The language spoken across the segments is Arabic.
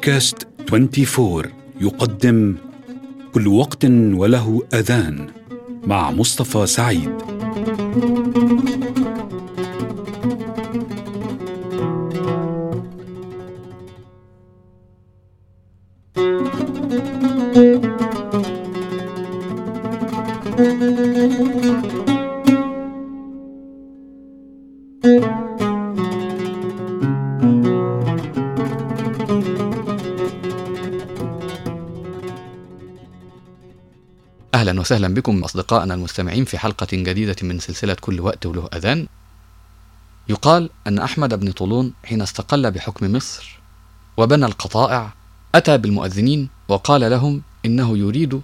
بودكاست 24 يقدم كل وقت وله أذان مع مصطفى سعيد. أهلا وسهلا بكم أصدقائنا المستمعين في حلقة جديدة من سلسلة كل وقت وله أذان. يقال أن أحمد بن طولون حين استقل بحكم مصر وبنى القطائع أتى بالمؤذنين وقال لهم إنه يريد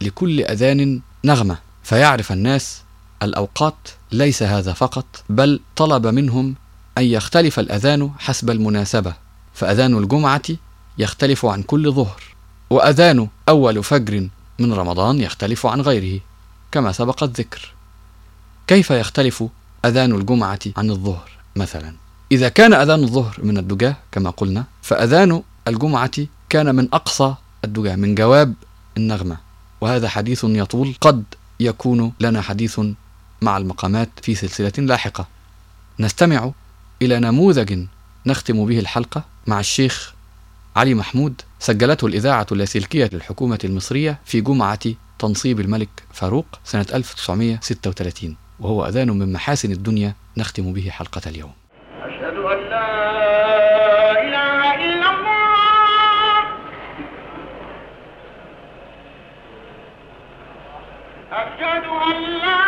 لكل أذان نغمة فيعرف الناس الأوقات ليس هذا فقط بل طلب منهم أن يختلف الأذان حسب المناسبة فأذان الجمعة يختلف عن كل ظهر وأذان أول فجر من رمضان يختلف عن غيره كما سبق الذكر. كيف يختلف أذان الجمعة عن الظهر مثلا؟ إذا كان أذان الظهر من الدجاة كما قلنا فأذان الجمعة كان من أقصى الدجاة من جواب النغمة. وهذا حديث يطول قد يكون لنا حديث مع المقامات في سلسلة لاحقة. نستمع إلى نموذج نختم به الحلقة مع الشيخ علي محمود سجلته الإذاعة اللاسلكية للحكومة المصرية في جمعة تنصيب الملك فاروق سنة 1936 وهو أذان من محاسن الدنيا نختم به حلقة اليوم. أشهد أن لا إله إلا الله. أشهد أن لا